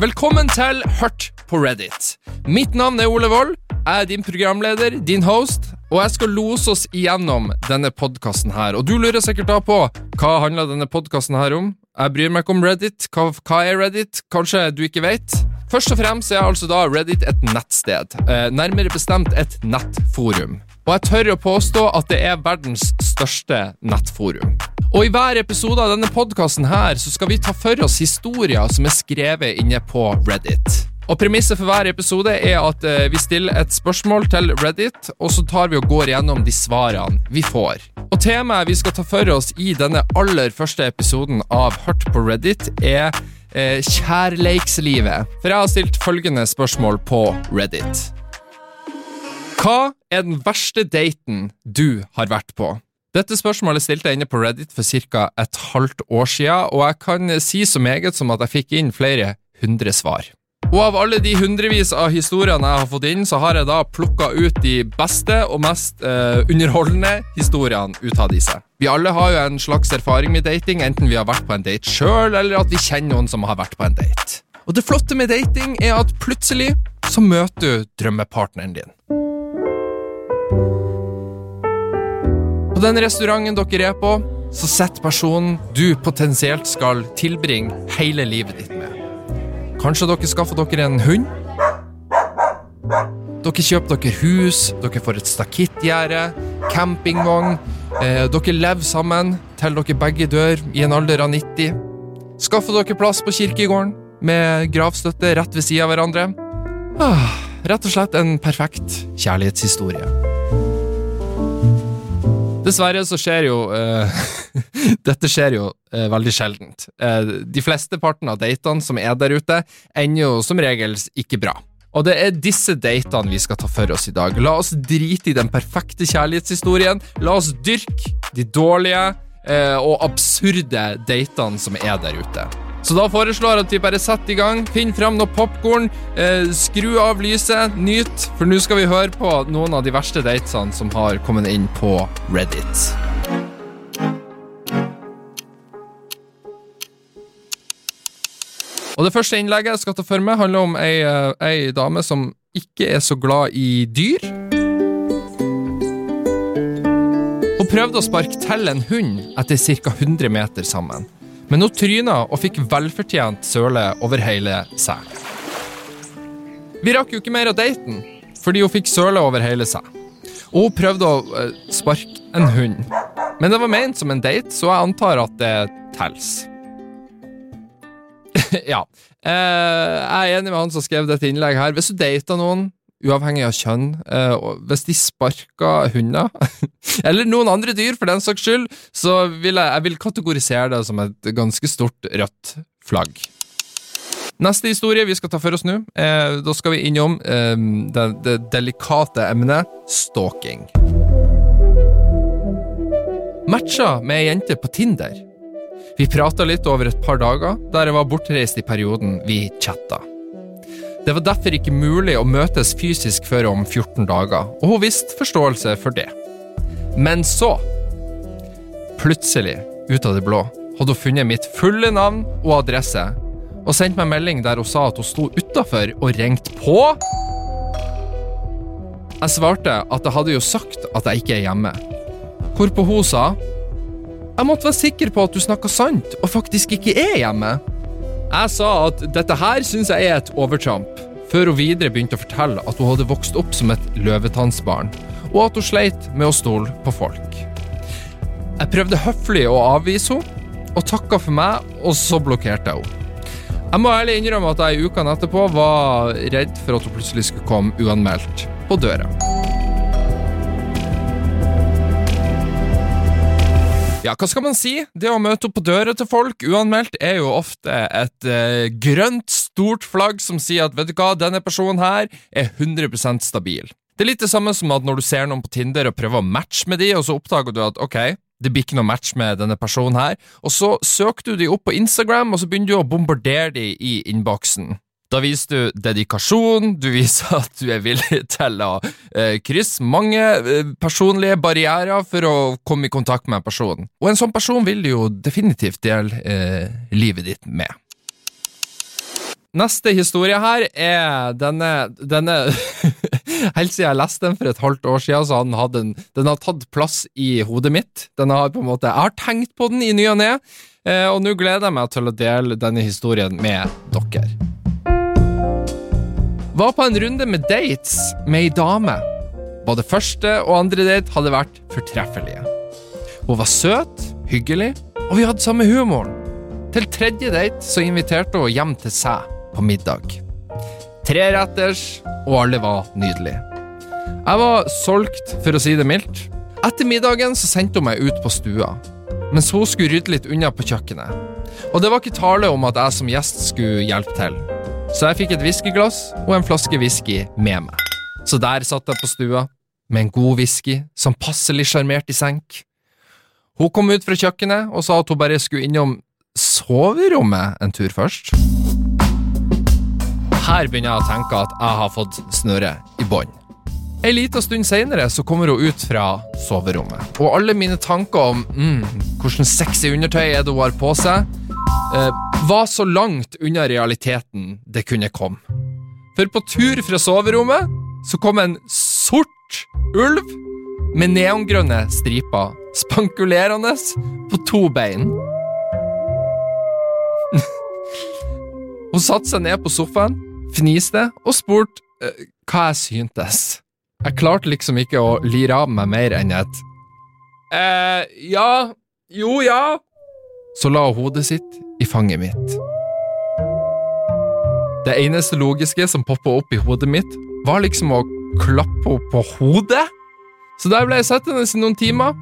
Velkommen til Hørt på Reddit. Mitt navn er Ole Wold. Jeg er din programleder, din host, og jeg skal lose oss igjennom denne podkasten her. Og du lurer sikkert da på hva handler denne podkasten her om? Jeg bryr meg ikke om Reddit. Hva, hva er Reddit? Kanskje du ikke vet? Først og fremst er altså da Reddit et nettsted. Eh, nærmere bestemt et nettforum. Og jeg tør å påstå at det er verdens største nettforum. Og i hver episode av denne podkasten her så skal vi ta for oss historier som er skrevet inne på Reddit. Og Premisset for hver episode er at eh, vi stiller et spørsmål til Reddit, og så tar vi og går gjennom de svarene vi får. Og Temaet vi skal ta for oss i denne aller første episoden av Hørt på Reddit, er eh, kjærleikslivet. For jeg har stilt følgende spørsmål på Reddit. Hva er den verste daten du har vært på? Dette spørsmålet stilte jeg inne på Reddit for ca. et halvt år siden, og jeg kan si så meget som at jeg fikk inn flere hundre svar. Og av alle de hundrevis av historiene jeg har fått inn, så har jeg da plukka ut de beste og mest eh, underholdende historiene ut av disse. Vi alle har jo en slags erfaring med dating, enten vi har vært på en date sjøl, eller at vi kjenner noen som har vært på en date. Og det flotte med dating er at plutselig så møter du drømmepartneren din. På den restauranten dere er på, så sitter personen du potensielt skal tilbringe hele livet ditt med. Kanskje dere skaffer dere en hund? Dere kjøper dere hus, dere får et stakittgjerde, campingvogn. Eh, dere lever sammen til dere begge dør i en alder av 90. Skaffer dere plass på kirkegården med gravstøtte rett ved sida av hverandre. Ah, rett og slett en perfekt kjærlighetshistorie. Dessverre så skjer jo uh, Dette skjer jo uh, veldig sjeldent. Uh, de fleste partene av datene som er der ute, ender jo som regel ikke bra. Og det er disse datene vi skal ta for oss i dag. La oss drite i den perfekte kjærlighetshistorien. La oss dyrke de dårlige og absurde datene som er der ute. Så da foreslår jeg at vi bare setter i gang. Finn fram noe popkorn, eh, skru av lyset, nyt, for nå skal vi høre på noen av de verste datesene som har kommet inn på Reddit. Og Det første innlegget jeg skal ta for meg, handler om ei, eh, ei dame som ikke er så glad i dyr. Hun prøvde å sparke til en hund etter ca. 100 meter sammen. Men hun tryna og fikk velfortjent søle over hele seg. Vi rakk jo ikke mer av daten, fordi hun fikk søle over hele seg. Og hun prøvde å uh, sparke en hund. Men det var ment som en date, så jeg antar at det tels. ja. Uh, jeg er enig med han som skrev dette innlegget her. Hvis du dater noen uavhengig av kjønn. Eh, hvis de sparker hunder, eller noen andre dyr for den saks skyld, så vil jeg, jeg vil kategorisere det som et ganske stort rødt flagg. Neste historie vi skal ta for oss nå, eh, da skal vi innom eh, det, det delikate emnet stalking. Matcha med ei jente på Tinder. Vi prata litt over et par dager, der jeg var bortreist i perioden vi chatta. Det var derfor ikke mulig å møtes fysisk før om 14 dager, og hun visste forståelse for det. Men så, plutselig, ut av det blå, hadde hun funnet mitt fulle navn og adresse, og sendt meg melding der hun sa at hun sto utafor og ringte på. Jeg svarte at jeg hadde jo sagt at jeg ikke er hjemme, hvorpå hun sa jeg måtte være sikker på at du snakka sant og faktisk ikke er hjemme. Jeg sa at dette her syns jeg er et overtramp, før hun videre begynte å fortelle at hun hadde vokst opp som et løvetannsbarn, og at hun sleit med å stole på folk. Jeg prøvde høflig å avvise henne, og takka for meg, og så blokkerte jeg henne. Jeg må ærlig innrømme at jeg i ukene etterpå var redd for at hun plutselig skulle komme uanmeldt på døra. Ja, hva skal man si? Det å møte opp på døra til folk uanmeldt er jo ofte et eh, grønt, stort flagg som sier at vet du hva, denne personen her er 100% stabil. Det er litt det samme som at når du ser noen på Tinder og prøver å matche med de, og så oppdager du at ok, det blir ikke noe match med denne personen her, og så søker du de opp på Instagram, og så begynner du å bombardere de i innboksen. Da viser du dedikasjon, du viser at du er villig til å eh, krysse mange eh, personlige barrierer for å komme i kontakt med en person. Og en sånn person vil du jo definitivt dele eh, livet ditt med. Neste historie her er denne, denne Helt siden jeg leste den for et halvt år siden, så har den, en, den har tatt plass i hodet mitt. Den har på en måte, Jeg har tenkt på den i ny og ne, eh, og nå gleder jeg meg til å dele denne historien med dere. Var på en runde med dates med ei dame. Både første og andre date hadde vært fortreffelige. Hun var søt, hyggelig, og vi hadde samme humoren. Til tredje date så inviterte hun hjem til seg på middag. Treretters, og alle var nydelige. Jeg var solgt, for å si det mildt. Etter middagen så sendte hun meg ut på stua, mens hun skulle rydde litt unna på kjøkkenet. Og det var ikke tale om at jeg som gjest skulle hjelpe til. Så jeg fikk et whiskyglass og en flaske whisky med meg. Så der satt jeg på stua, med en god whisky som passelig sjarmert i senk. Hun kom ut fra kjøkkenet og sa at hun bare skulle innom soverommet en tur først. Her begynner jeg å tenke at jeg har fått snøret i bånd. Ei lita stund seinere så kommer hun ut fra soverommet, og alle mine tanker om mm, hvordan sexy undertøy er det hun har på seg, var så langt unna realiteten det kunne komme. For på tur fra soverommet så kom en sort ulv med neongrønne striper, spankulerende på to bein. Hun satte seg ned på sofaen, fniste og spurte uh, hva jeg syntes. Jeg klarte liksom ikke å lire av meg mer enn et eh, ja, jo, ja. Så la hun hodet sitt i fanget mitt. Det eneste logiske som poppa opp i hodet mitt, var liksom å klappe henne på hodet. Så der ble jeg sittende i noen timer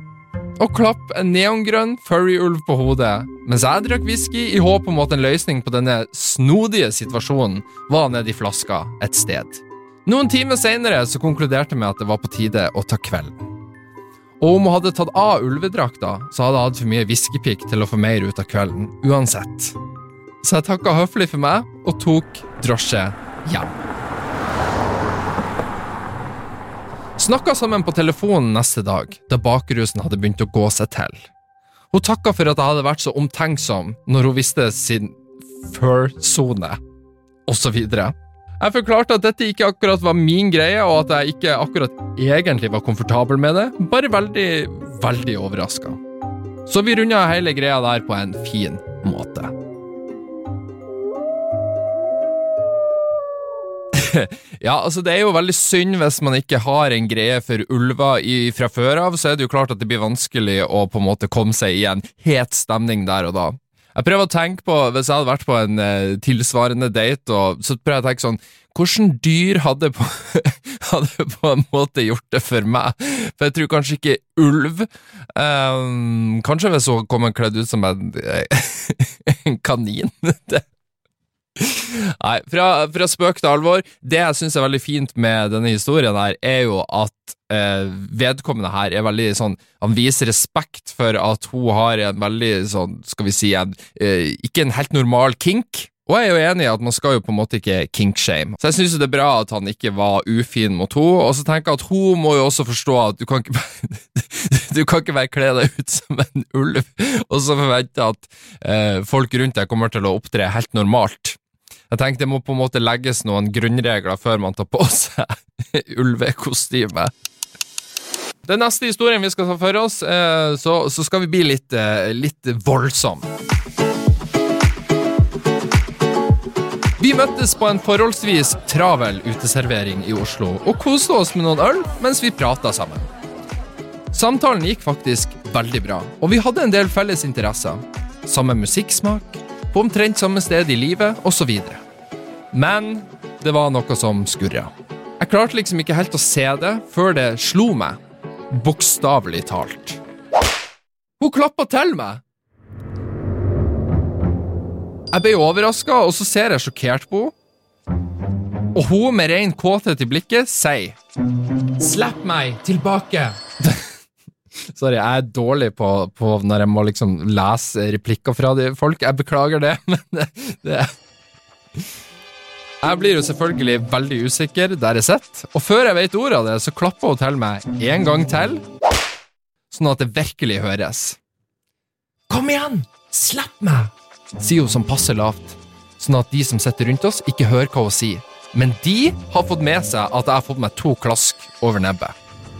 og klappe en neongrønn furryulv på hodet, mens jeg drakk whisky i håp om at en løsning på denne snodige situasjonen var nedi flaska et sted. Noen timer seinere konkluderte jeg med at det var på tide å ta kvelden. Og om hun hadde tatt av ulvedrakta, så hadde hun hatt for mye whiskypikk til å få mer ut av kvelden, uansett. Så jeg takka høflig for meg og tok drosje hjem. Snakka sammen på telefonen neste dag, da bakrusen hadde begynt å gå seg til. Hun takka for at jeg hadde vært så omtenksom når hun visste sin fur-sone, osv. Jeg forklarte at dette ikke akkurat var min greie, og at jeg ikke akkurat egentlig var komfortabel med det, bare veldig, veldig overraska. Så vi runda hele greia der på en fin måte. ja, altså det er jo veldig synd hvis man ikke har en greie for ulver i, fra før av, så er det jo klart at det blir vanskelig å på en måte komme seg i en het stemning der og da. Jeg prøver å tenke på, Hvis jeg hadde vært på en eh, tilsvarende date, og, så prøver jeg å tenke sånn Hvordan dyr hadde på, hadde på en måte gjort det for meg? For jeg tror kanskje ikke ulv. Um, kanskje hvis hun kom kledd ut som en, en kanin. det Nei, fra, fra, spøk til alvor. Det jeg syns er veldig fint med denne historien, her, er jo at vedkommende her er veldig sånn Han viser respekt for at hun har en veldig sånn, skal vi si, en, eh, ikke en helt normal kink. Og jeg er jo enig i at man skal jo på en måte ikke kinkshame. Så jeg syns det er bra at han ikke var ufin mot henne, og så tenker jeg at hun må jo også forstå at du kan ikke Du kan ikke bare kle deg ut som en ulv, og så forvente at eh, folk rundt deg kommer til å opptre helt normalt. Jeg tenker det må på en måte legges noen grunnregler før man tar på seg ulvekostyme. Den neste historien vi skal ta for oss, eh, så, så skal vi bli litt, eh, litt voldsom. Vi møttes på en forholdsvis travel uteservering i Oslo og koste oss med noen øl mens vi prata sammen. Samtalen gikk faktisk veldig bra, og vi hadde en del felles interesser. Samme musikksmak, på omtrent samme sted i livet, osv. Men det var noe som skurra. Jeg klarte liksom ikke helt å se det før det slo meg, bokstavelig talt. Hun klappa til meg! Jeg ble overraska, og så ser jeg sjokkert på henne. Og hun med rein kåthet i blikket sier Slipp meg tilbake! Sorry, jeg er dårlig på, på, når jeg må liksom lese replikker fra folk. Jeg beklager det, men det, det Jeg blir jo selvfølgelig veldig usikker der jeg sitter, og før jeg vet ordet av det, så klapper hun til meg en gang til, sånn at det virkelig høres. Kom igjen! Slipp meg! sier hun som passer lavt. sånn at de som sitter rundt oss, ikke hører hva hun sier. Men de har fått med seg at jeg har fått meg to klask over nebbet.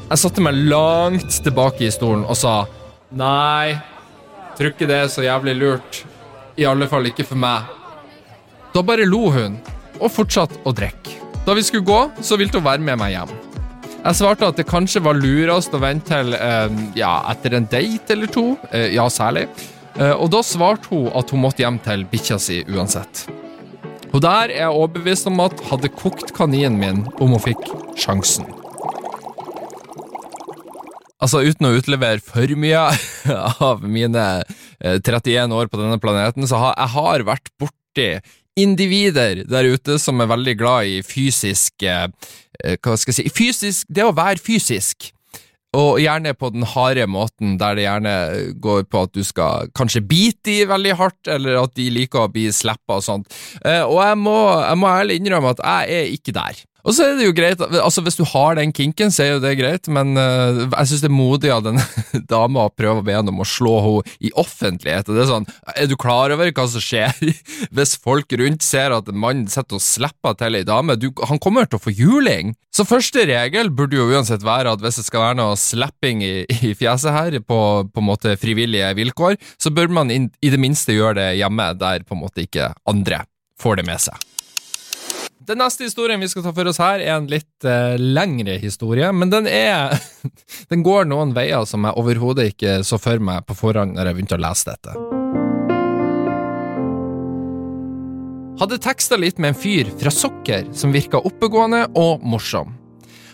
Jeg satte meg langt tilbake i stolen og sa nei, tror ikke det er så jævlig lurt. I alle fall ikke for meg. Da bare lo hun, og fortsatte å drikke. Da vi skulle gå, så ville hun være med meg hjem. Jeg svarte at det kanskje var lurest å vente til eh, ja, etter en date eller to. Eh, ja, særlig. Eh, og da svarte hun at hun måtte hjem til bikkja si uansett. Og der er jeg overbevist om at hadde kokt kaninen min om hun fikk sjansen. Altså, uten å utlevere for mye av mine 31 år på denne planeten, så har jeg vært borti individer der ute som er veldig glad i fysisk Hva skal jeg si fysisk, Det å være fysisk. Og gjerne på den harde måten, der det gjerne går på at du skal kanskje bite de veldig hardt, eller at de liker å bli slappa og sånt. Og jeg må, jeg må ærlig innrømme at jeg er ikke der. Og så er det jo greit, altså Hvis du har den kinken, så er jo det greit, men uh, jeg syns det er modig av den dama å prøve å be henne om å slå henne i offentlighet. og det Er sånn, er du klar over hva som skjer hvis folk rundt ser at en mann sitter og slipper til ei dame? Du, han kommer til å få juling! Så første regel burde jo uansett være at hvis det skal være noe slapping i, i fjeset her, på på en måte frivillige vilkår, så bør man in, i det minste gjøre det hjemme, der på en måte ikke andre får det med seg. Den neste historien vi skal ta for oss her, er en litt uh, lengre historie, men den er Den går noen veier som jeg overhodet ikke så for meg på forhånd når jeg begynte å lese dette. Hadde teksta litt med en fyr fra Sokker som virka oppegående og morsom.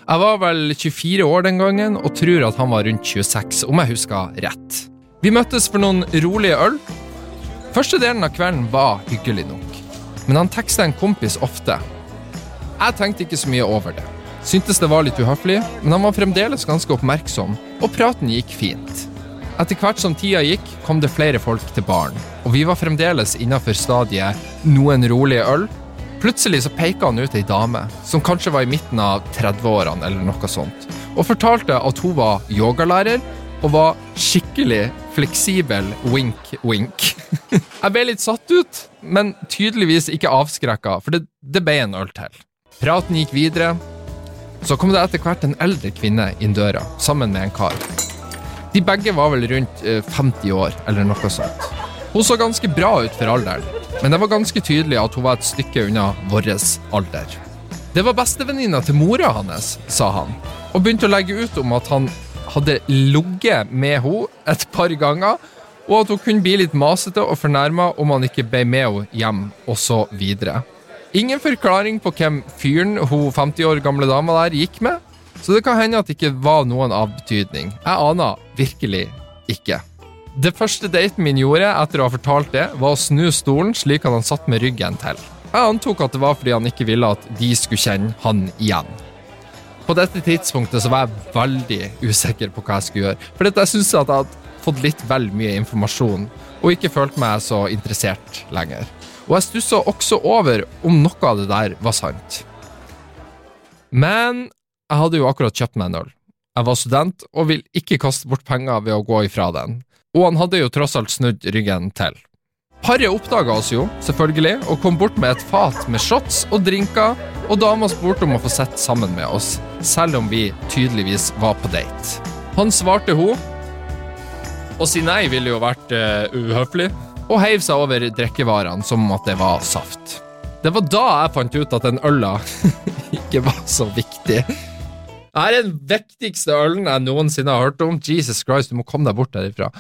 Jeg var vel 24 år den gangen og tror at han var rundt 26, om jeg husker rett. Vi møttes for noen rolige øl. Første delen av kvelden var hyggelig nok, men han teksta en kompis ofte, jeg tenkte ikke så mye over det. Syntes det var litt uhøflig, men han var fremdeles ganske oppmerksom, og praten gikk fint. Etter hvert som tida gikk, kom det flere folk til baren, og vi var fremdeles innafor stadiet noen rolige øl. Plutselig så peka han ut ei dame, som kanskje var i midten av 30-årene eller noe sånt, og fortalte at hun var yogalærer og var skikkelig fleksibel wink-wink. Jeg ble litt satt ut, men tydeligvis ikke avskrekka, for det, det ble en øl til. Praten gikk videre. Så kom det etter hvert en eldre kvinne inn døra, sammen med en kar. De begge var vel rundt 50 eh, år, eller noe sånt. Hun så ganske bra ut for alderen, men det var ganske tydelig at hun var et stykke unna vår alder. Det var bestevenninna til mora hans, sa han, og begynte å legge ut om at han hadde ligget med henne et par ganger, og at hun kunne bli litt masete og fornærma om han ikke ble med henne hjem, og så videre. Ingen forklaring på hvem fyren hun 50 år gamle dama der gikk med, så det kan hende at det ikke var noen av betydning. Jeg aner virkelig ikke. Det første daten min gjorde etter å ha fortalt det, var å snu stolen slik han satt med ryggen til. Jeg antok at det var fordi han ikke ville at de skulle kjenne han igjen. På dette tidspunktet så var jeg veldig usikker på hva jeg skulle gjøre, for jeg syntes at jeg hadde fått litt vel mye informasjon, og ikke følt meg så interessert lenger. Og jeg stussa også over om noe av det der var sant. Men jeg hadde jo akkurat kjøpt meg en øl. Jeg var student og vil ikke kaste bort penger ved å gå ifra den. Og han hadde jo tross alt snudd ryggen til. Paret oppdaga oss jo, selvfølgelig, og kom bort med et fat med shots og drinker, og dama spurte om å få sitte sammen med oss, selv om vi tydeligvis var på date. Han svarte hun, Å si nei ville jo vært uh, uhøflig, og heiv seg over drikkevarene som om at det var saft. Det var da jeg fant ut at den øla ikke var så viktig. Det er den viktigste ølen jeg noensinne har hørt om. Jesus Christ, du må komme deg bort derifra.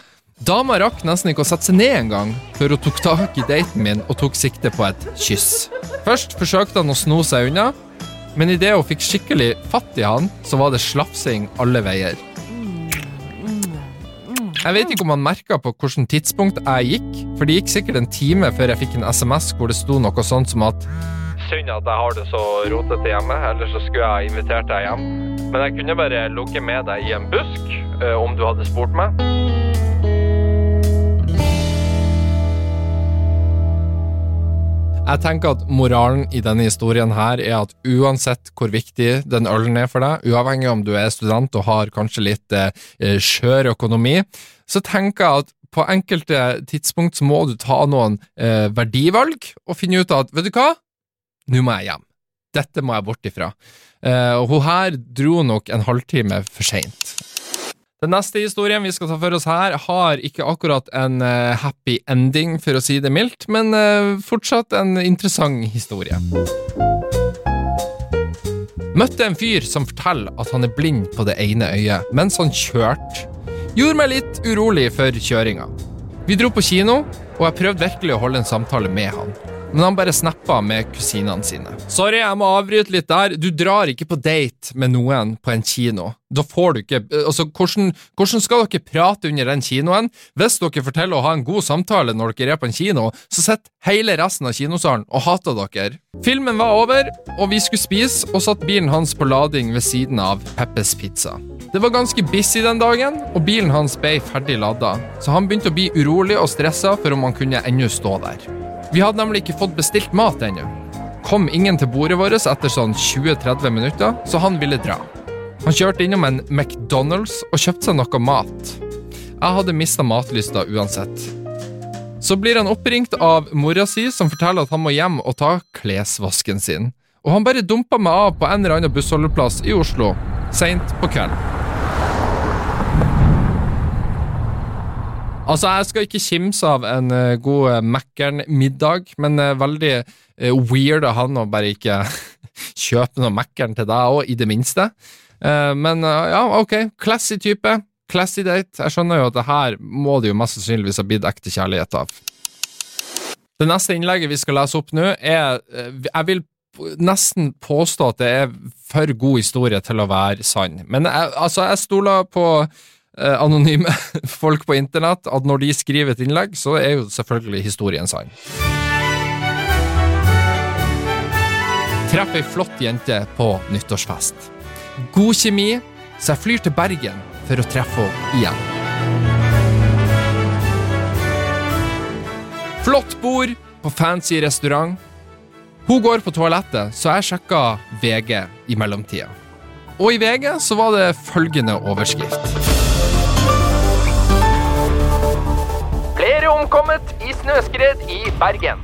Dama rakk nesten ikke å sette seg ned engang før hun tok tak i daten min og tok sikte på et kyss. Først forsøkte han å sno seg unna, men idet hun fikk skikkelig fatt i han, så var det slafsing alle veier. Jeg vet ikke om han merka på hvilket tidspunkt jeg gikk, for det gikk sikkert en time før jeg fikk en SMS hvor det sto noe sånt som at Synd at jeg har det så rotete hjemme, ellers så skulle jeg invitert deg hjem. Men jeg kunne bare ligget med deg i en busk uh, om du hadde spurt meg. Jeg tenker at Moralen i denne historien her er at uansett hvor viktig den ølen er for deg, uavhengig om du er student og har kanskje litt eh, skjør økonomi, så tenker jeg at på enkelte tidspunkt så må du ta noen eh, verdivalg og finne ut at vet du hva, nå må jeg hjem. Dette må jeg bort ifra. Eh, og hun her dro nok en halvtime for seint. Den neste historien vi skal ta for oss her, har ikke akkurat en eh, happy ending, for å si det mildt, men uh, fortsatt en interessant historie. Møtte en fyr som forteller at han er blind på det ene øyet mens han kjørte. Gjorde meg litt urolig for kjøringa. Vi dro på kino, og jeg prøvde virkelig å holde en samtale med han men han bare snappa med kusinene sine. Sorry, jeg må avbryte litt der. Du drar ikke på date med noen på en kino. Da får du ikke Altså, hvordan, hvordan skal dere prate under den kinoen? Hvis dere forteller å ha en god samtale når dere er på en kino, så sitter hele resten av kinosalen og hater dere. Filmen var over, og vi skulle spise, og satt bilen hans på lading ved siden av Peppes Pizza. Det var ganske busy den dagen, og bilen hans ble ferdig lada, så han begynte å bli urolig og stressa for om han kunne ennå stå der. Vi hadde nemlig ikke fått bestilt mat ennå. Kom ingen til bordet vårt etter sånn 20-30 minutter, så han ville dra. Han kjørte innom en McDonald's og kjøpte seg noe mat. Jeg hadde mista matlysta uansett. Så blir han oppringt av mora si, som forteller at han må hjem og ta klesvasken sin. Og han bare dumpa meg av på en eller annen bussholdeplass i Oslo, seint på kvelden. Altså, jeg skal ikke kimse av en uh, god uh, Mækkern-middag, men uh, veldig uh, weird av han å bare ikke kjøpe noe Mækkern til deg òg, i det minste. men ja, ok, classy type. Classy date. Jeg skjønner jo at det her må det jo mest sannsynligvis ha blitt ekte kjærlighet av. Det neste innlegget vi skal lese opp nå, er Jeg vil nesten påstå at det er for god historie til å være sann. Men jeg, altså, jeg stoler på Eh, anonyme folk på internett at når de skriver et innlegg, så er jo selvfølgelig historien sann. Treffer ei flott jente på nyttårsfest. God kjemi, så jeg flyr til Bergen for å treffe henne igjen. Flott bord på fancy restaurant. Hun går på toalettet, så jeg sjekka VG i mellomtida. Og i VG så var det følgende overskrift. Omkommet i snøskred i Bergen.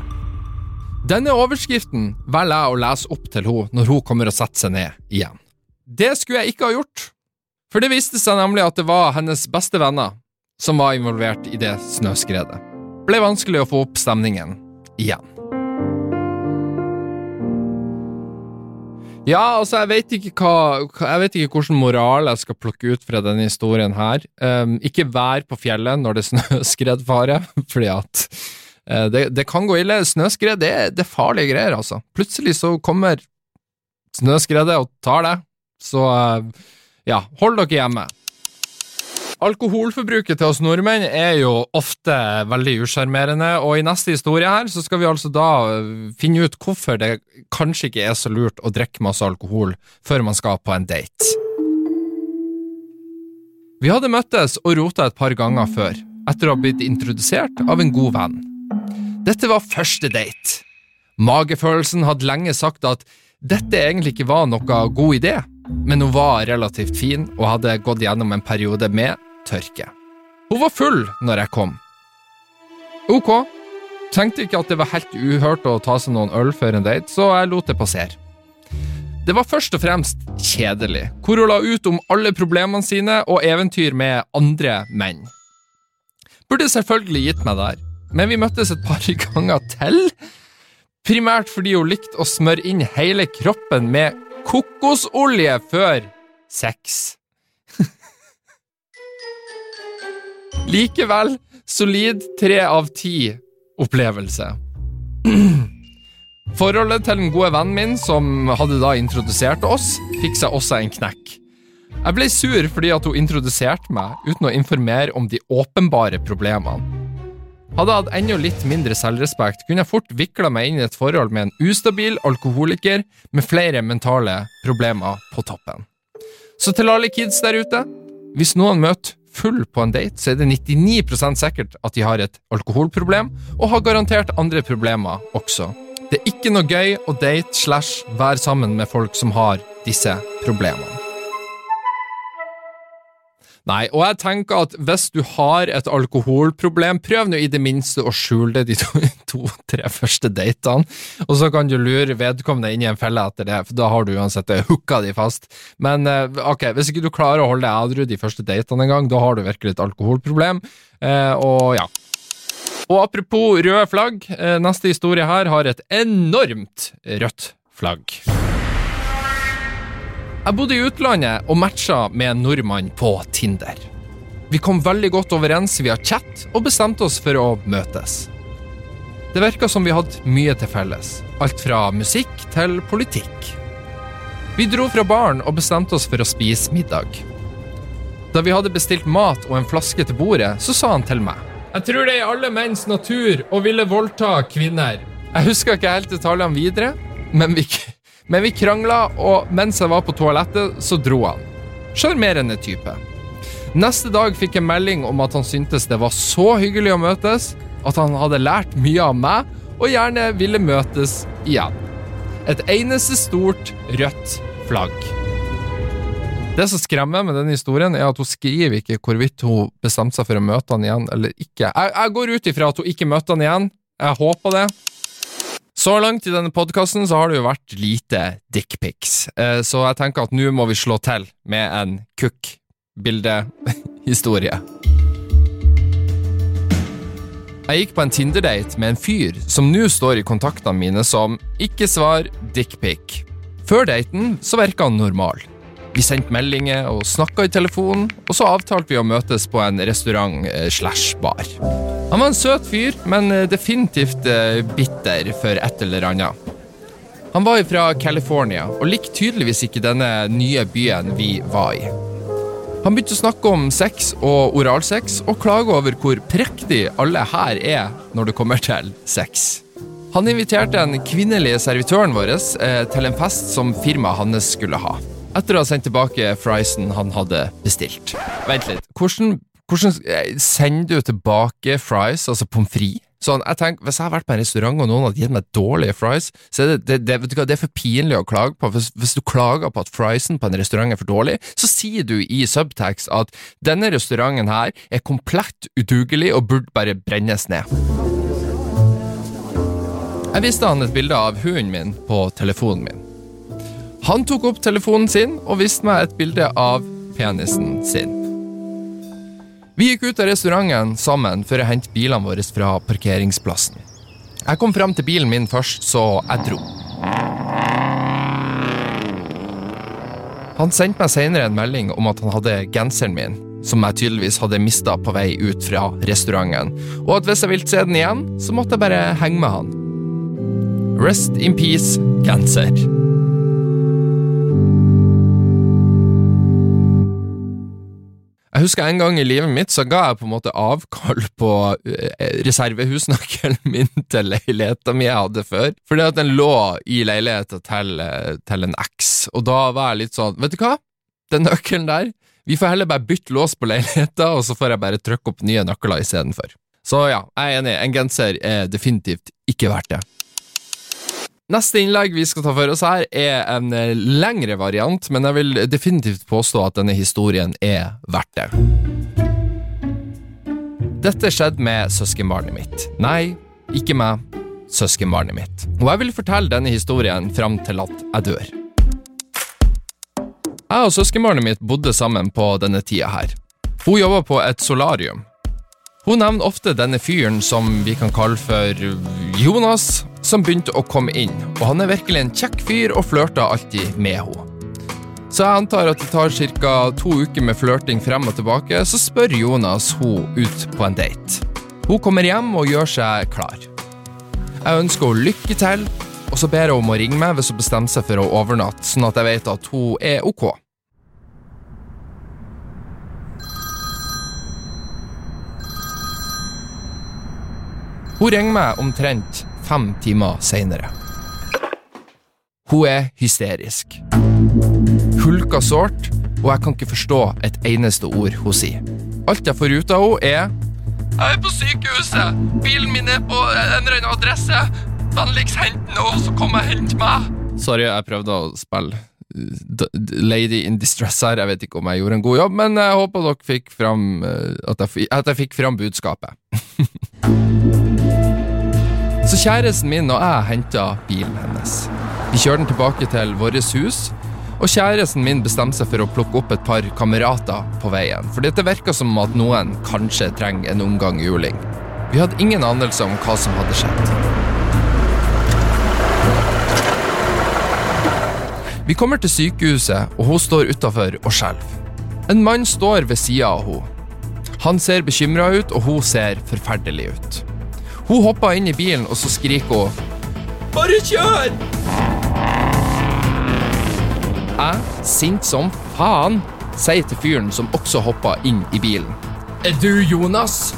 Denne overskriften velger jeg å lese opp til henne når hun kommer og setter seg ned igjen. Det skulle jeg ikke ha gjort, for det viste seg nemlig at det var hennes beste venner som var involvert i det snøskredet. Ble vanskelig å få opp stemningen igjen. Ja, altså, jeg vet hva Jeg vet ikke hvilken moral jeg skal plukke ut fra denne historien her. Um, ikke vær på fjellet når det er snøskredfare, fordi at uh, det, det, kan gå ille. Snøskred, det, det er farlige greier, altså. Plutselig så kommer snøskredet og tar deg, så uh, ja, hold dere hjemme. Alkoholforbruket til oss nordmenn er jo ofte veldig usjarmerende, og i neste historie her så skal vi altså da øh, finne ut hvorfor det kanskje ikke er så lurt å drikke masse alkohol før man skal på en date. Vi hadde møttes og rota et par ganger før, etter å ha blitt introdusert av en god venn. Dette var første date. Magefølelsen hadde lenge sagt at dette egentlig ikke var noe god idé, men hun var relativt fin og hadde gått gjennom en periode med tørke. Hun var full når jeg kom. Ok, tenkte ikke at det var helt uhørt å ta seg noen øl før en date, så jeg lot det passere. Det var først og fremst kjedelig, hvor hun la ut om alle problemene sine og eventyr med andre menn. Burde selvfølgelig gitt meg der, men vi møttes et par ganger til. Primært fordi hun likte å smøre inn hele kroppen med kokosolje før sex. Likevel solid tre av ti opplevelse. Forholdet til den gode vennen min, som hadde da introdusert oss, fikk seg også en knekk. Jeg ble sur fordi at hun introduserte meg uten å informere om de åpenbare problemene. Hadde jeg hatt enda litt mindre selvrespekt, kunne jeg fort vikla meg inn i et forhold med en ustabil alkoholiker med flere mentale problemer på toppen. Så til alle kids der ute, hvis noen møter full på en date, så er det 99% sikkert at de har et alkoholproblem, og har garantert andre problemer også. Det er ikke noe gøy å date slash være sammen med folk som har disse problemene. Nei, og jeg tenker at hvis du har et alkoholproblem, prøv nå i det minste å skjule det de to-tre to, første datene, og så kan du lure vedkommende inn i en felle etter det, for da har du uansett hooka de fast. Men eh, ok, hvis ikke du klarer å holde deg edru de første datene en gang, da har du virkelig et alkoholproblem, eh, og ja. Og apropos røde flagg, eh, neste historie her har et enormt rødt flagg. Jeg bodde i utlandet og matcha med en nordmann på Tinder. Vi kom veldig godt overens via chat og bestemte oss for å møtes. Det virka som vi hadde mye til felles, alt fra musikk til politikk. Vi dro fra baren og bestemte oss for å spise middag. Da vi hadde bestilt mat og en flaske til bordet, så sa han til meg Jeg tror det er i alle menns natur å ville voldta kvinner. Jeg husker ikke helt detaljene videre, men vi men vi krangla, og mens jeg var på toalettet, så dro han. Sjarmerende type. Neste dag fikk jeg melding om at han syntes det var så hyggelig å møtes, at han hadde lært mye av meg, og gjerne ville møtes igjen. Et eneste stort, rødt flagg. Det som skremmer med denne historien, er at hun skriver ikke hvorvidt hun bestemte seg for å møte han igjen eller ikke. Jeg, jeg går ut ifra at hun ikke møtte han igjen. Jeg håper det. Så langt i denne podkasten så har det jo vært lite dickpics, eh, så jeg tenker at nå må vi slå til med en kukk-bildehistorie. Jeg gikk på en Tinder-date med en fyr som nå står i kontaktene mine som ikke svar dickpic. Før daten så virka han normal. Vi sendte meldinger og snakka i telefonen, og så avtalte vi å møtes på en restaurant eh, slash bar. Han var en søt fyr, men eh, definitivt eh, bitter for et eller annet. Han var fra California og likte tydeligvis ikke denne nye byen vi var i. Han begynte å snakke om sex og oralsex, og klage over hvor prektig alle her er når det kommer til sex. Han inviterte den kvinnelige servitøren vår til en fest som firmaet hans skulle ha etter å ha sendt tilbake friesen han hadde bestilt. Vent litt, hvordan, hvordan eh, sender du tilbake fries, altså pommes frites? Sånn, jeg tenker, Hvis jeg har vært på en restaurant og noen hadde gitt meg dårlige fries, så er det, det, det, vet du hva, det er for pinlig å klage på. Hvis, hvis, du klager på at friesen på en restaurant er for dårlig, så sier du i subtext at denne restauranten her er komplett udugelig og burde bare brennes ned. Jeg viste han et bilde av hunden min på telefonen min. Han tok opp telefonen sin og viste meg et bilde av penisen sin. Vi gikk ut av restauranten sammen for å hente bilene våre fra parkeringsplassen. Jeg kom fram til bilen min først, så jeg dro. Han sendte meg senere en melding om at han hadde genseren min, som jeg tydeligvis hadde mista på vei ut fra restauranten, og at hvis jeg ville se den igjen, så måtte jeg bare henge med han. Rest in peace, genser. Jeg husker en gang i livet mitt så ga jeg på en måte avkall på eh, reservehusnøkkelen min til leiligheta mi jeg hadde før, fordi at den lå i leiligheta til, eh, til, en eks, og da var jeg litt sånn, vet du hva, den nøkkelen der, vi får heller bare bytte lås på leiligheta, og så får jeg bare trykke opp nye nøkler istedenfor. Så ja, jeg er enig, en genser er definitivt ikke verdt det. Neste innlegg vi skal ta for oss her, er en eh, lengre variant, men jeg vil definitivt påstå at denne historien er verdt det. Dette skjedde med søskenbarnet mitt. Nei, ikke meg. Søskenbarnet mitt. Og jeg vil fortelle denne historien fram til at jeg dør. Jeg og søskenbarnet mitt bodde sammen på denne tida her. Hun jobba på et solarium. Hun nevner ofte denne fyren som vi kan kalle for Jonas, som begynte å komme inn, og han er virkelig en kjekk fyr og flørter alltid med henne. Så jeg antar at det tar ca. to uker med flørting frem og tilbake, så spør Jonas hun ut på en date. Hun kommer hjem og gjør seg klar. Jeg ønsker henne lykke til, og så ber jeg om å ringe meg hvis hun bestemmer seg for å overnatte, sånn at jeg vet at hun er ok. Hun ringer meg omtrent fem timer seinere. Hun er hysterisk. Hulka sårt, og jeg kan ikke forstå et eneste ord hun sier. Alt jeg får ut av henne, er Jeg er på sykehuset! Bilen min er på en eller annen adresse! Vennligst hent den, og så kom og hent meg! Sorry, jeg prøvde å spille lady in distress her. Jeg vet ikke om jeg gjorde en god jobb, men jeg håper dere fikk fram eh, at, jeg, at jeg fikk fram budskapet. Så kjæresten min og jeg henta bilen hennes. Vi kjører den tilbake til vårt hus, og kjæresten min bestemmer seg for å plukke opp et par kamerater på veien, for det virka som at noen kanskje trenger en omgang juling. Vi hadde ingen anelse om hva som hadde skjedd. Vi kommer til sykehuset, og hun står utafor og skjelver. En mann står ved sida av henne. Han ser bekymra ut, og hun ser forferdelig ut. Hun hopper inn i bilen, og så skriker hun Bare kjør! Jeg, sint som faen, sier til fyren som også hopper inn i bilen. Er du Jonas?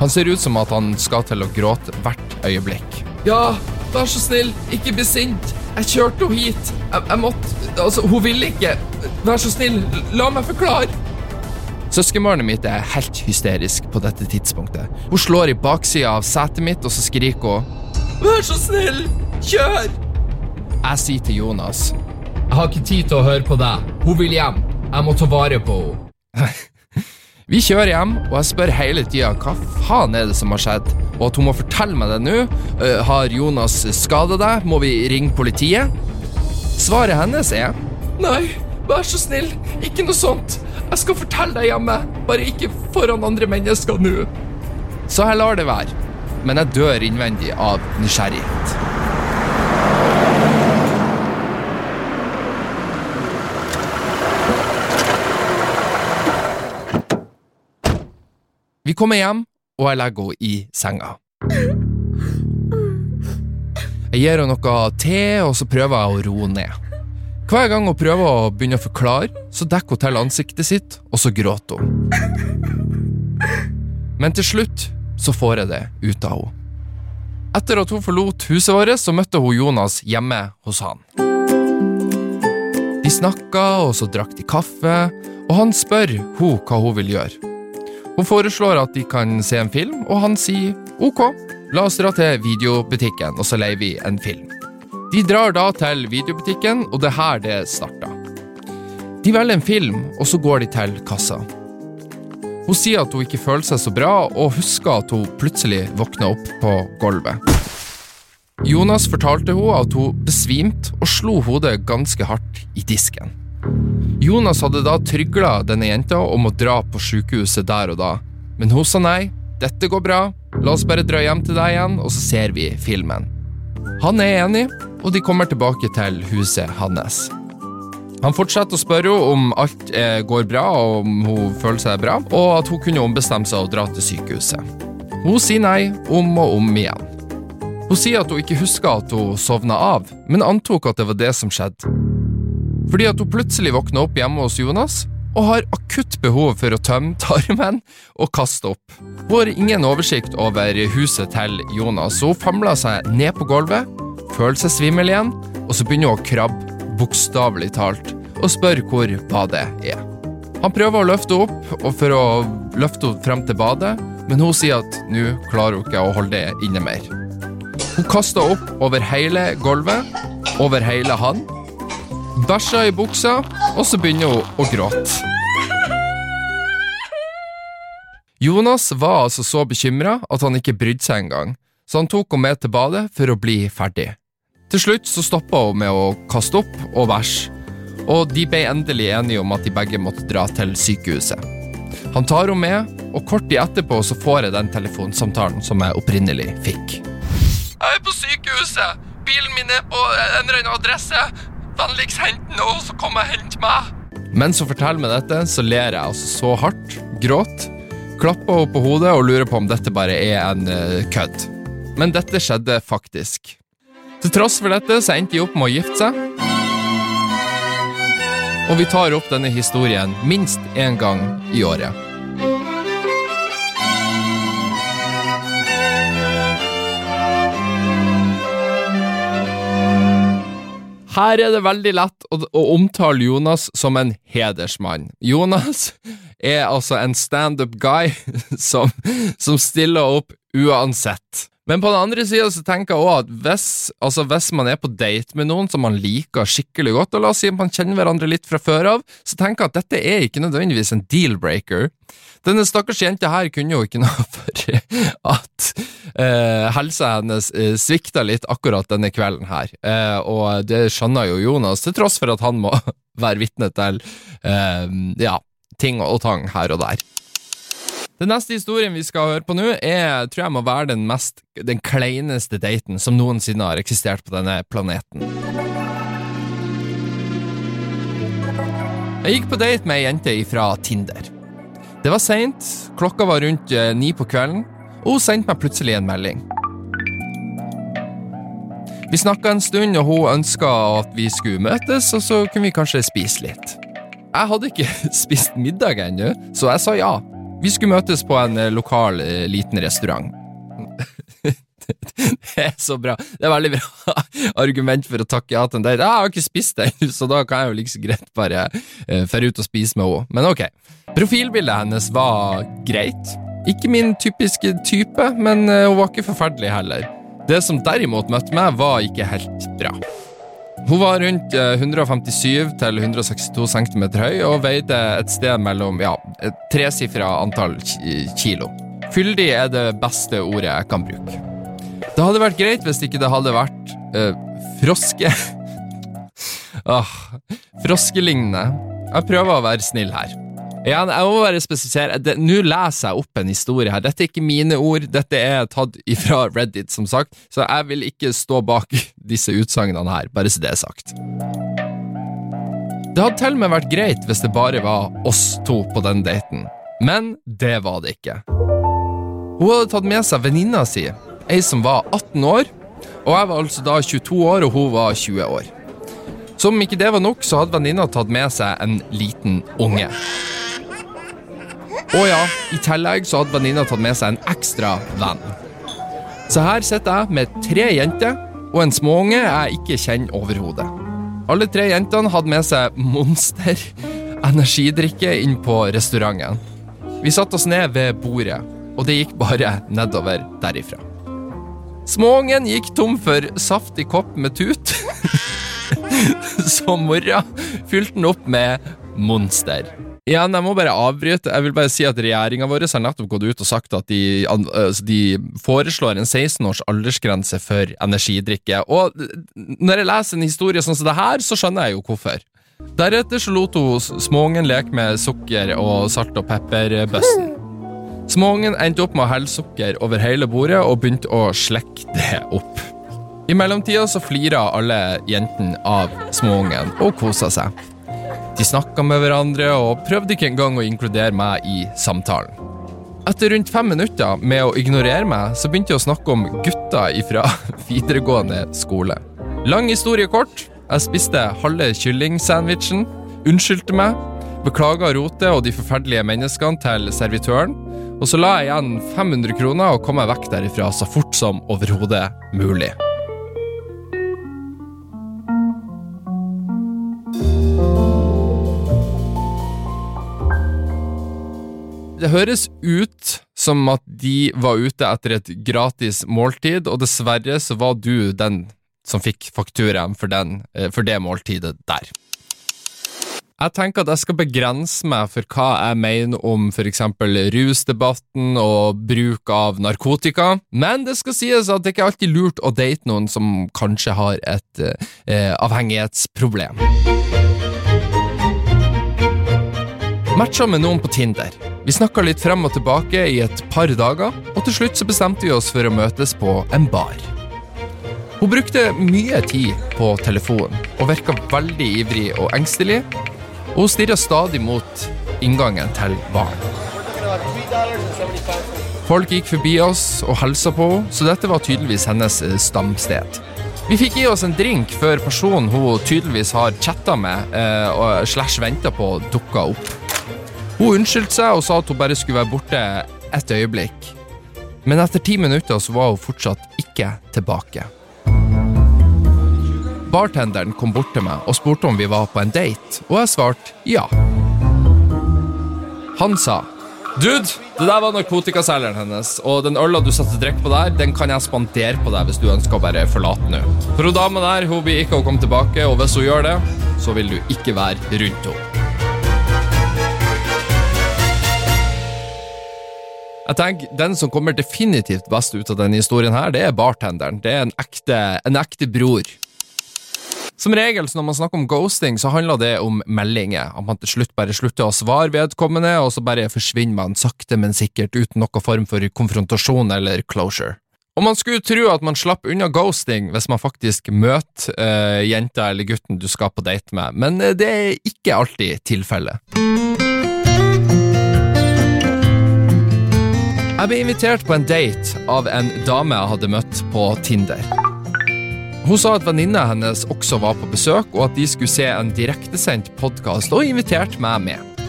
Han ser ut som at han skal til å gråte hvert øyeblikk. Ja, vær så snill, ikke bli sint. Jeg kjørte henne hit. Jeg, jeg måtte Altså, hun ville ikke. Vær så snill, la meg forklare. Søskenbarnet mitt er helt hysterisk på dette tidspunktet. Hun slår i baksida av setet mitt, og så skriker hun Vær så snill, kjør! Jeg sier til Jonas Jeg har ikke tid til å høre på deg. Hun vil hjem. Jeg må ta vare på henne. Vi kjører hjem, og jeg spør hele tida hva faen er det som har skjedd, og at hun må fortelle meg det nå. Uh, har Jonas skada deg? Må vi ringe politiet? Svaret hennes er Nei, vær så snill, ikke noe sånt. Jeg skal fortelle deg hjemme, bare ikke foran andre mennesker nå. Så jeg lar det være, men jeg dør innvendig av nysgjerrighet. Vi kommer hjem, og jeg legger henne i senga. Jeg gir henne noe te, og så prøver jeg å roe ned. Hver gang hun prøver å begynne å forklare, så dekker hun til ansiktet sitt, og så gråter hun. Men til slutt så får jeg det ut av henne. Etter at hun forlot huset vårt, så møtte hun Jonas hjemme hos han. De snakka, og så drakk de kaffe, og han spør hun hva hun vil gjøre. Hun foreslår at de kan se en film, og han sier ok, la oss dra til videobutikken, og så leier vi en film. De drar da til videobutikken, og det er her det starter. De velger en film, og så går de til kassa. Hun sier at hun ikke føler seg så bra, og husker at hun plutselig våkner opp på gulvet. Jonas fortalte henne at hun besvimte og slo hodet ganske hardt i disken. Jonas hadde da trygla denne jenta om å dra på sykehuset der og da, men hun sa nei, dette går bra, la oss bare dra hjem til deg igjen, og så ser vi filmen. Han er enig, og de kommer tilbake til huset hans. Han fortsetter å spørre henne om alt eh, går bra, og om hun føler seg bra, og at hun kunne ombestemme seg å dra til sykehuset. Hun sier nei om og om igjen. Hun sier at hun ikke husker at hun sovna av, men antok at det var det som skjedde. Fordi at hun plutselig våkner opp hjemme hos Jonas og har akutt behov for å tømme tarmen og kaste opp. Hun har ingen oversikt over huset til Jonas, så hun famler seg ned på gulvet, føler seg svimmel igjen, og så begynner hun å krabbe, bokstavelig talt, og spør hvor badet er. Han prøver å løfte opp, og for å løfte henne frem til badet, men hun sier at nå klarer hun ikke å holde det inne mer. Hun kaster opp over hele gulvet, over hele han, bæsjer i buksa, og så begynner hun å gråte. Jonas var altså så bekymra at han ikke brydde seg engang, så han tok henne med til badet for å bli ferdig. Til slutt så stoppa hun med å kaste opp og bæsje, og de ble endelig enige om at de begge måtte dra til sykehuset. Han tar henne med, og kort tid etterpå så får jeg den telefonsamtalen som jeg opprinnelig fikk. Jeg er på sykehuset! Bilen min er på en eller annen adresse! Vennligst hent den, og så kom og hent meg! Mens hun forteller meg dette, så ler jeg altså så hardt, gråt, klapper henne på hodet og lurer på om dette bare er en eh, kødd. Men dette skjedde faktisk. Til tross for dette så endte de opp med å gifte seg. Og vi tar opp denne historien minst én gang i året. Her er det veldig lett å, omtale Jonas som en hedersmann. Jonas er altså en standup guy som, som stiller opp uansett. Men på den andre sida så tenker jeg også at hvis, altså hvis man er på date med noen som man liker skikkelig godt, og la oss si man kjenner hverandre litt fra før av, så tenker jeg at dette er ikke nødvendigvis en deal-breaker. Denne stakkars jenta her kunne jo ikke noe for at eh, helsa hennes eh, svikta litt akkurat denne kvelden her, eh, og det skjønner jo Jonas, til tross for at han må være vitne til eh, ja, ting og tang her og der. Den neste historien vi skal høre på nå, er, tror jeg må være den mest den kleineste daten som noensinne har eksistert på denne planeten. Jeg gikk på date med ei jente fra Tinder. Det var seint, klokka var rundt eh, ni på kvelden, og hun sendte meg plutselig en melding. Vi snakka en stund, og hun ønska at vi skulle møtes, og så kunne vi kanskje spise litt. Jeg hadde ikke spist middag ennå, så jeg sa ja. Vi skulle møtes på en eh, lokal, eh, liten restaurant. det er så bra. Det er veldig bra argument for å takke ja til en date. Jeg har ikke spist det, så da kan jeg jo like så greit bare dra ut og spise med henne. Men ok. Profilbildet hennes var greit. Ikke min typiske type, men hun var ikke forferdelig heller. Det som derimot møtte meg, var ikke helt bra. Hun var rundt 157 til 162 cm høy og veide et sted mellom ja, et tresifra antall kilo. Fyldig er det beste ordet jeg kan bruke. Det hadde vært greit hvis ikke det hadde vært uh, froske... ah, Froskelignende. Jeg prøver å være snill her. Ja, jeg må bare spesifisere. Nå leser jeg opp en historie her. Dette er ikke mine ord, dette er tatt ifra Reddit, som sagt, så jeg vil ikke stå bak disse utsagnene her, bare så det er sagt. Det hadde til og med vært greit hvis det bare var oss to på den daten, men det var det ikke. Hun hadde tatt med seg venninna si, ei som var 18 år, og jeg var altså da 22 år, og hun var 20 år. Som om ikke det var nok, så hadde venninna tatt med seg en liten unge. Og ja, i tillegg så hadde venninna tatt med seg en ekstra venn. Så her sitter jeg med tre jenter og en småunge jeg ikke kjenner overhodet. Alle tre jentene hadde med seg Monster energidrikke inn på restauranten. Vi satte oss ned ved bordet, og det gikk bare nedover derifra. Småungen gikk tom for saftig kopp med tut, så mora fylte den opp med Monster. Igjen, jeg må bare avbryte. Jeg vil bare si at Regjeringa vår har nettopp gått ut og sagt at de, de foreslår en 16 års aldersgrense for energidrikke. Og når jeg leser en historie sånn som det her, så skjønner jeg jo hvorfor. Deretter så lot hun småungen leke med sukker og salt og pepperbøssen. Småungen endte opp med å helle sukker over hele bordet og begynte å slekke det opp. I mellomtida så flirer alle jentene av småungen og koser seg. De snakka med hverandre og prøvde ikke engang å inkludere meg i samtalen. Etter rundt fem minutter med å ignorere meg, så begynte jeg å snakke om gutter fra videregående skole. Lang historie kort. Jeg spiste halve kyllingsandwichen, unnskyldte meg, beklaga rotet og de forferdelige menneskene til servitøren, og så la jeg igjen 500 kroner og kom meg vekk derifra så fort som overhodet mulig. Det høres ut som at de var ute etter et gratis måltid, og dessverre så var du den som fikk fakturaen for, eh, for det måltidet der. Jeg tenker at jeg skal begrense meg for hva jeg mener om eksempel rusdebatten og bruk av narkotika, men det skal sies at det ikke er alltid lurt å date noen som kanskje har et eh, avhengighetsproblem. Matcha med noen på Tinder. Vi snakka litt frem og tilbake i et par dager, og til slutt så bestemte vi oss for å møtes på en bar. Hun brukte mye tid på telefonen og virka veldig ivrig og engstelig. Og hun stirra stadig mot inngangen til baren. Folk gikk forbi oss og hilsa på henne, så dette var tydeligvis hennes eh, stamsted. Vi fikk i oss en drink før personen hun tydeligvis har chatta med eh, slash venta på, dukka opp. Hun unnskyldte seg og sa at hun bare skulle være borte et øyeblikk. Men etter ti minutter så var hun fortsatt ikke tilbake. Bartenderen kom bort til meg og spurte om vi var på en date, og jeg svarte ja. Han sa Dude, det der var narkotikaselgeren hennes, og den øla du satte drikk på der, den kan jeg spandere på deg hvis du ønsker å bare forlate nå. For hun dama der hun blir ikke å komme tilbake, og hvis hun gjør det, så vil du ikke være rundt henne. Jeg tenker, Den som kommer definitivt best ut av denne historien, her, det er bartenderen. Det er en ekte, en ekte bror. Som regel når man snakker om ghosting, så handler det om meldinger. At man til slutt bare slutter å svare vedkommende, og så bare forsvinner man sakte, men sikkert uten noen form for konfrontasjon eller closure. Og man skulle tro at man slapp unna ghosting hvis man faktisk møter uh, jenta eller gutten du skal på date med, men uh, det er ikke alltid tilfellet. Jeg ble invitert på en date av en dame jeg hadde møtt på Tinder. Hun sa at venninna hennes også var på besøk, og at de skulle se en direktesendt podkast, og inviterte meg med.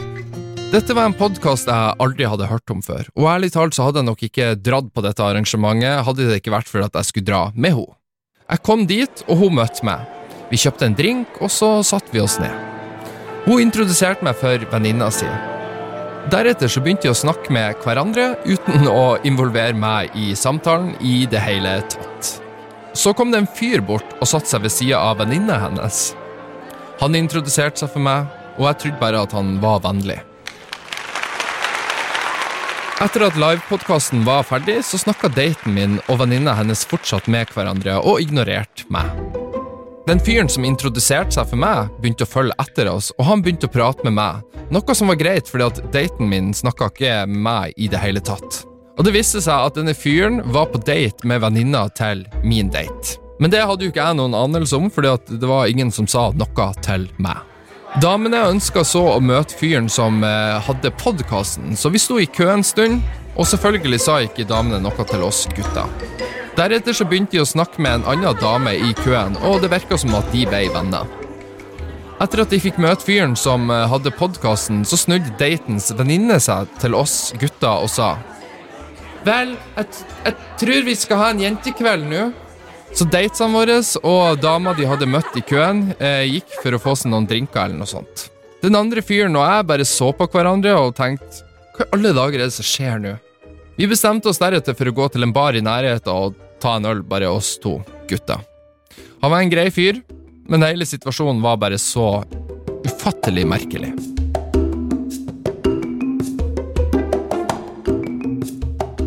Dette var en podkast jeg aldri hadde hørt om før, og ærlig talt så hadde jeg nok ikke dratt på dette arrangementet hadde det ikke vært for at jeg skulle dra med henne. Jeg kom dit, og hun møtte meg. Vi kjøpte en drink, og så satte vi oss ned. Hun introduserte meg for venninna si. Deretter så begynte de å snakke med hverandre uten å involvere meg i samtalen i det hele tatt. Så kom det en fyr bort og satte seg ved sida av venninna hennes. Han introduserte seg for meg, og jeg trodde bare at han var vennlig. Etter at livepodkasten var ferdig, så snakka daten min og venninna hennes fortsatt med hverandre og ignorerte meg. Den fyren som introduserte seg for meg, begynte å følge etter oss, og han begynte å prate med meg, noe som var greit fordi at daten min snakka ikke med meg i det hele tatt. Og det viste seg at denne fyren var på date med venninna til min date. Men det hadde jo ikke jeg noen anelse om, fordi det var ingen som sa noe til meg. Damene ønska så å møte fyren som eh, hadde podkasten, så vi sto i kø en stund, og selvfølgelig sa ikke damene noe til oss gutta. Deretter så begynte de å snakke med en annen dame i køen, og det virka som at de ble venner. Etter at de fikk møte fyren som eh, hadde podkasten, så snudde datens venninne seg til oss gutta og sa Vel, jeg, jeg tror vi skal ha en jentekveld nå. Så datesene våre og dama de hadde møtt i køen, eh, gikk for å få seg noen drinker eller noe sånt. Den andre fyren og jeg bare så på hverandre og tenkte hva i alle dager er det som skjer nå? Vi bestemte oss deretter for å gå til en bar i nærheten og ta en øl, bare oss to gutta. Han var en grei fyr, men hele situasjonen var bare så ufattelig merkelig.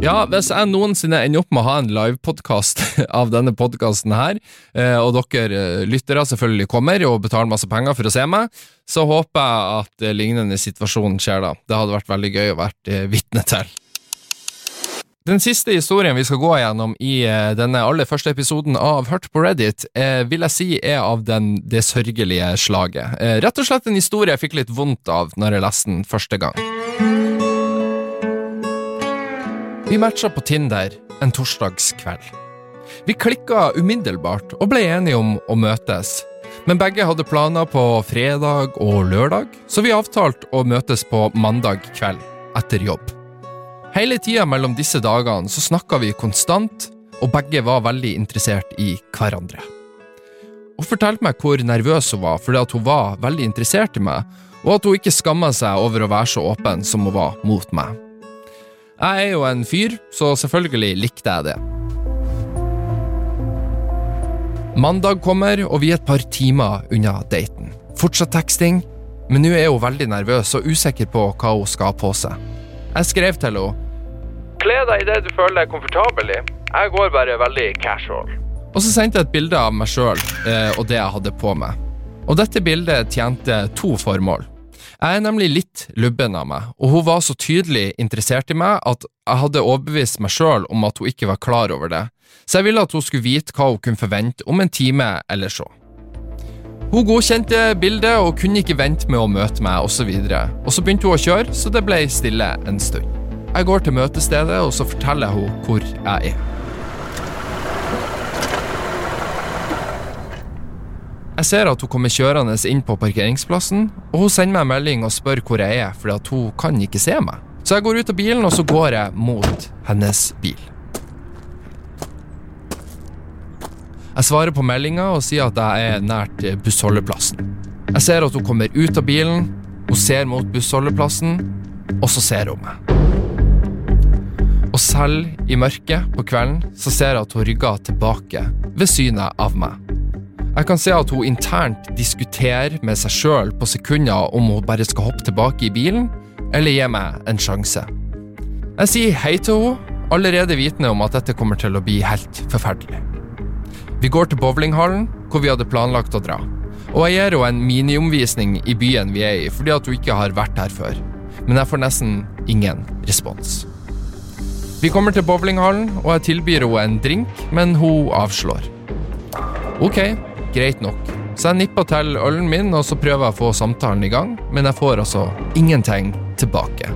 Ja, hvis jeg noensinne ender opp med å ha en livepodkast av denne podkasten her, eh, og dere eh, lyttere selvfølgelig kommer og betaler masse penger for å se meg, så håper jeg at lignende situasjon skjer da. Det hadde vært veldig gøy å være eh, vitne til. Den siste historien vi skal gå gjennom i denne aller første episoden av Hørt på Reddit, vil jeg si er av den, det sørgelige slaget. Rett og slett en historie jeg fikk litt vondt av når jeg leste den første gang. Vi matcha på Tinder en torsdagskveld. Vi klikka umiddelbart og ble enige om å møtes, men begge hadde planer på fredag og lørdag, så vi avtalte å møtes på mandag kveld etter jobb. Hele tida mellom disse dagene så snakka vi konstant, og begge var veldig interessert i hverandre. Hun fortalte meg hvor nervøs hun var fordi at hun var veldig interessert i meg, og at hun ikke skamma seg over å være så åpen som hun var mot meg. Jeg er jo en fyr, så selvfølgelig likte jeg det. Mandag kommer, og vi er et par timer unna daten. Fortsatt teksting, men nå er hun veldig nervøs og usikker på hva hun skal ha på seg. Jeg skrev til henne Kle deg i det du føler deg komfortabel i. Jeg går bare veldig casual. Og så sendte jeg et bilde av meg sjøl eh, og det jeg hadde på meg. Og dette bildet tjente to formål. Jeg er nemlig litt lubben av meg, og hun var så tydelig interessert i meg at jeg hadde overbevist meg sjøl om at hun ikke var klar over det, så jeg ville at hun skulle vite hva hun kunne forvente om en time eller så. Hun godkjente bildet og kunne ikke vente med å møte meg, osv. Og, så og så begynte hun å kjøre, så det ble stille en stund. Jeg går til møtestedet, og så forteller jeg henne hvor jeg er. Jeg ser at hun kommer kjørende inn på parkeringsplassen, og hun sender meg en melding og spør hvor jeg er, fordi at hun kan ikke se meg. Så jeg går ut av bilen, og så går jeg mot hennes bil. Jeg svarer på meldinga og sier at jeg er nært bussholdeplassen. Jeg ser at hun kommer ut av bilen, hun ser mot bussholdeplassen, og så ser hun meg. Og selv i mørket på kvelden så ser jeg at hun rygger tilbake ved synet av meg. Jeg kan se at hun internt diskuterer med seg sjøl på sekunder om hun bare skal hoppe tilbake i bilen, eller gi meg en sjanse. Jeg sier hei til henne, allerede vitende om at dette kommer til å bli helt forferdelig. Vi går til bowlinghallen, hvor vi hadde planlagt å dra. Og jeg gir henne en miniomvisning i byen vi er i, fordi at hun ikke har vært her før. Men jeg får nesten ingen respons. Vi kommer til bowlinghallen, og jeg tilbyr henne en drink, men hun avslår. Ok, greit nok. Så jeg nipper til ølen min, og så prøver jeg å få samtalen i gang, men jeg får altså ingenting tilbake.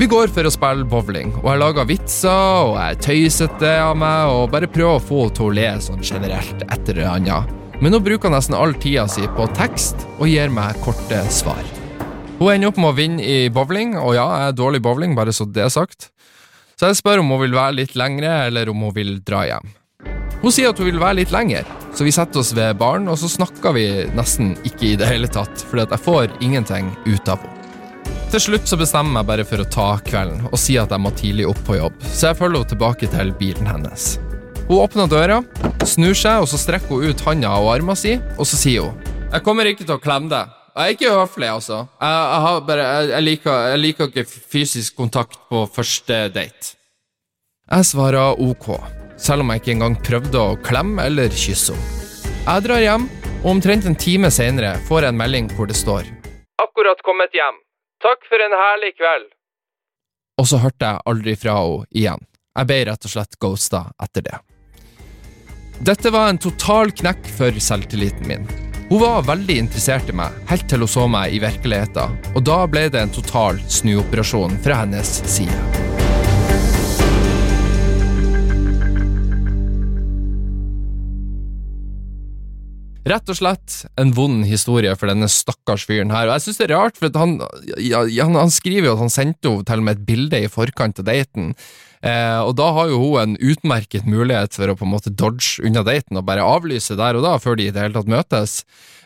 Vi går for å spille bowling, og jeg lager vitser, og jeg er tøysete av meg, og bare prøver å få henne til å le sånn generelt et eller annet. Men hun bruker nesten all tida si på tekst, og gir meg korte svar. Hun ender opp med å vinne i bowling, og ja, jeg er dårlig i bowling, bare så det er sagt. Så jeg spør om hun vil være litt lengre, eller om hun vil dra hjem. Hun sier at hun vil være litt lenger, så vi setter oss ved baren, og så snakker vi nesten ikke i det hele tatt, fordi at jeg får ingenting ut av henne. Til slutt så bestemmer jeg bare for å ta kvelden og si at jeg må tidlig opp på jobb, så jeg følger henne tilbake til bilen hennes. Hun åpner døra, snur seg, og så strekker hun ut handa og armen sin, og så sier hun Jeg kommer ikke til å klemme deg. Jeg er ikke høflig, altså. Jeg, jeg, bare, jeg, liker, jeg liker ikke fysisk kontakt på første date. Jeg svarer ok selv om jeg ikke engang prøvde å klemme eller kysse henne. Jeg drar hjem, og omtrent en time senere får jeg en melding hvor det står Akkurat kommet hjem. Takk for en herlig kveld. Og så hørte jeg aldri fra henne igjen. Jeg ble rett og slett ghosta etter det. Dette var en total knekk for selvtilliten min. Hun var veldig interessert i meg, helt til hun så meg i virkeligheten, og da ble det en total snuoperasjon fra hennes side. Rett og slett en vond historie for denne stakkars fyren her. Og jeg synes det er rart, for han, han, han, skriver jo at han sendte henne til og med et bilde i forkant av daten. Eh, og da har jo hun en utmerket mulighet for å på en måte dodge unna daten og bare avlyse der og da, før de i det hele tatt møtes.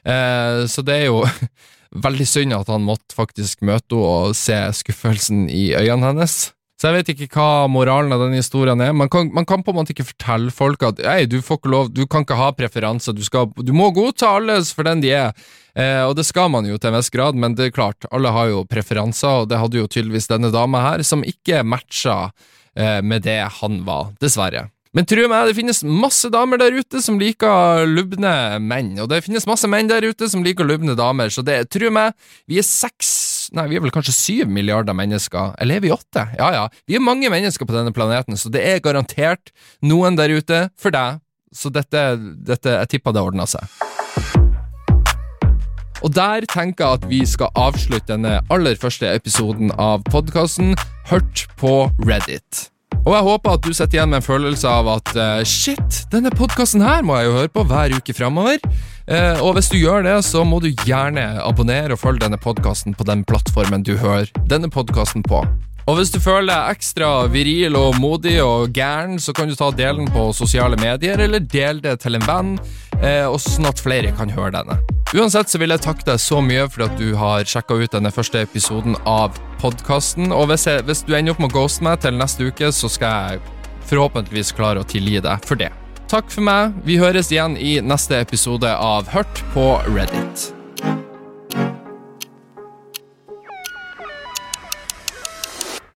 Eh, så det er jo veldig synd at han måtte faktisk møte henne og se skuffelsen i øynene hennes. Så jeg vet ikke hva moralen av den historien er. Man kan, man kan på en måte ikke fortelle folk at Ei, du får ikke lov, du kan ikke ha preferanser, du, skal, du må godta alle for den de er. Eh, og det skal man jo til en viss grad, men det er klart, alle har jo preferanser, og det hadde jo tydeligvis denne dama her, som ikke matcha med det han var, dessverre. Men tro meg, det finnes masse damer der ute som liker lubne menn, og det finnes masse menn der ute som liker lubne damer, så det, tro meg, vi er seks Nei, vi er vel kanskje syv milliarder mennesker, eller er vi åtte? Ja ja, vi er mange mennesker på denne planeten, så det er garantert noen der ute for deg, så dette, dette jeg tipper det ordner seg. Og der tenker jeg at vi skal avslutte denne aller første episoden av podkasten Hørt på Reddit. Og jeg håper at du sitter igjen med en følelse av at uh, shit, denne podkasten her må jeg jo høre på hver uke framover. Uh, og hvis du gjør det, så må du gjerne abonnere og følge denne podkasten på den plattformen du hører denne podkasten på. Og hvis du føler deg ekstra viril og modig og gæren, så kan du ta delen på sosiale medier, eller del det til en venn, og sånn at flere kan høre denne. Uansett så vil jeg takke deg så mye for at du har sjekka ut denne første episoden av podkasten. Og hvis, jeg, hvis, du ender opp med å ghoste meg til neste uke, så skal jeg forhåpentligvis klare å tilgi deg for det. Takk for meg. Vi høres igjen i neste episode av Hørt på Reddit.